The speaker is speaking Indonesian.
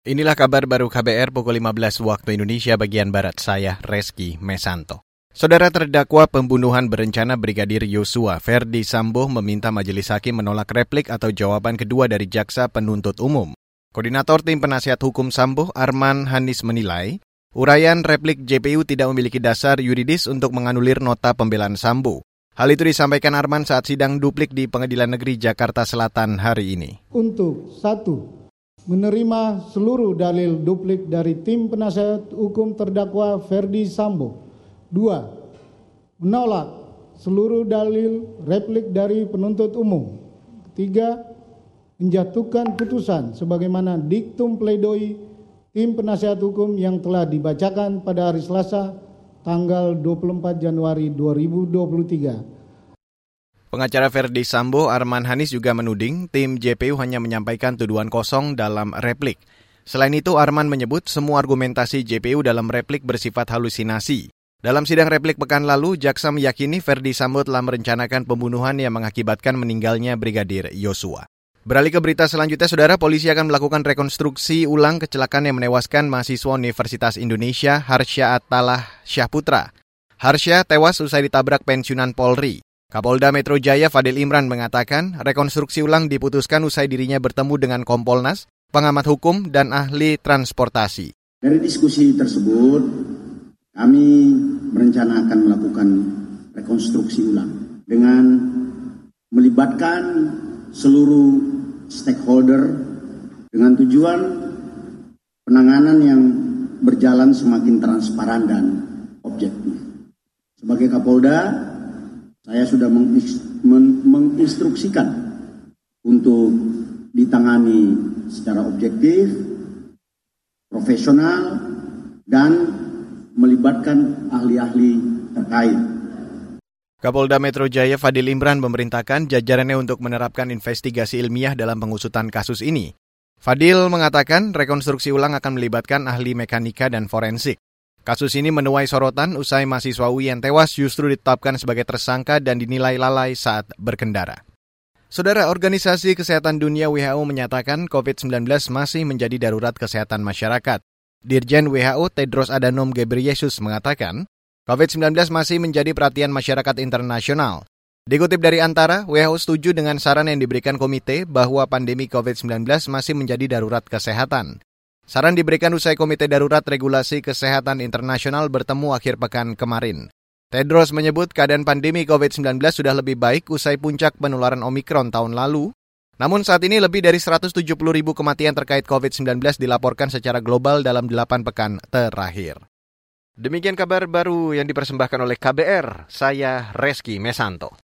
Inilah kabar baru KBR pukul 15 waktu Indonesia bagian Barat. Saya Reski Mesanto. Saudara terdakwa pembunuhan berencana Brigadir Yosua, Ferdi Sambo meminta majelis hakim menolak replik atau jawaban kedua dari jaksa penuntut umum. Koordinator tim penasihat hukum Sambo, Arman Hanis menilai, uraian replik JPU tidak memiliki dasar yuridis untuk menganulir nota pembelaan Sambo. Hal itu disampaikan Arman saat sidang duplik di Pengadilan Negeri Jakarta Selatan hari ini. Untuk satu, menerima seluruh dalil duplik dari tim penasihat hukum terdakwa Ferdi Sambo. Dua, menolak seluruh dalil replik dari penuntut umum. Ketiga, menjatuhkan putusan sebagaimana diktum pledoi tim penasihat hukum yang telah dibacakan pada hari Selasa tanggal 24 Januari 2023 Pengacara Ferdi Sambo, Arman Hanis juga menuding tim JPU hanya menyampaikan tuduhan kosong dalam replik. Selain itu, Arman menyebut semua argumentasi JPU dalam replik bersifat halusinasi. Dalam sidang replik pekan lalu, jaksa meyakini Ferdi Sambo telah merencanakan pembunuhan yang mengakibatkan meninggalnya Brigadir Yosua. Beralih ke berita selanjutnya, saudara polisi akan melakukan rekonstruksi ulang kecelakaan yang menewaskan mahasiswa Universitas Indonesia Harsya Atalah Syahputra. Harsya tewas usai ditabrak pensiunan Polri. Kapolda Metro Jaya Fadil Imran mengatakan rekonstruksi ulang diputuskan usai dirinya bertemu dengan Kompolnas, pengamat hukum, dan ahli transportasi. Dari diskusi tersebut, kami merencanakan melakukan rekonstruksi ulang dengan melibatkan seluruh stakeholder dengan tujuan penanganan yang berjalan semakin transparan dan objektif. Sebagai Kapolda, saya sudah menginstruksikan untuk ditangani secara objektif, profesional, dan melibatkan ahli-ahli terkait. Kapolda Metro Jaya Fadil Imran memerintahkan jajarannya untuk menerapkan investigasi ilmiah dalam pengusutan kasus ini. Fadil mengatakan rekonstruksi ulang akan melibatkan ahli mekanika dan forensik. Kasus ini menuai sorotan usai mahasiswa UI yang tewas justru ditetapkan sebagai tersangka dan dinilai lalai saat berkendara. Saudara Organisasi Kesehatan Dunia WHO menyatakan COVID-19 masih menjadi darurat kesehatan masyarakat. Dirjen WHO Tedros Adhanom Ghebreyesus mengatakan, COVID-19 masih menjadi perhatian masyarakat internasional. Dikutip dari Antara, WHO setuju dengan saran yang diberikan komite bahwa pandemi COVID-19 masih menjadi darurat kesehatan. Saran diberikan usai Komite Darurat Regulasi Kesehatan Internasional bertemu akhir pekan kemarin. Tedros menyebut keadaan pandemi COVID-19 sudah lebih baik usai puncak penularan Omikron tahun lalu. Namun saat ini lebih dari 170 ribu kematian terkait COVID-19 dilaporkan secara global dalam 8 pekan terakhir. Demikian kabar baru yang dipersembahkan oleh KBR, saya Reski Mesanto.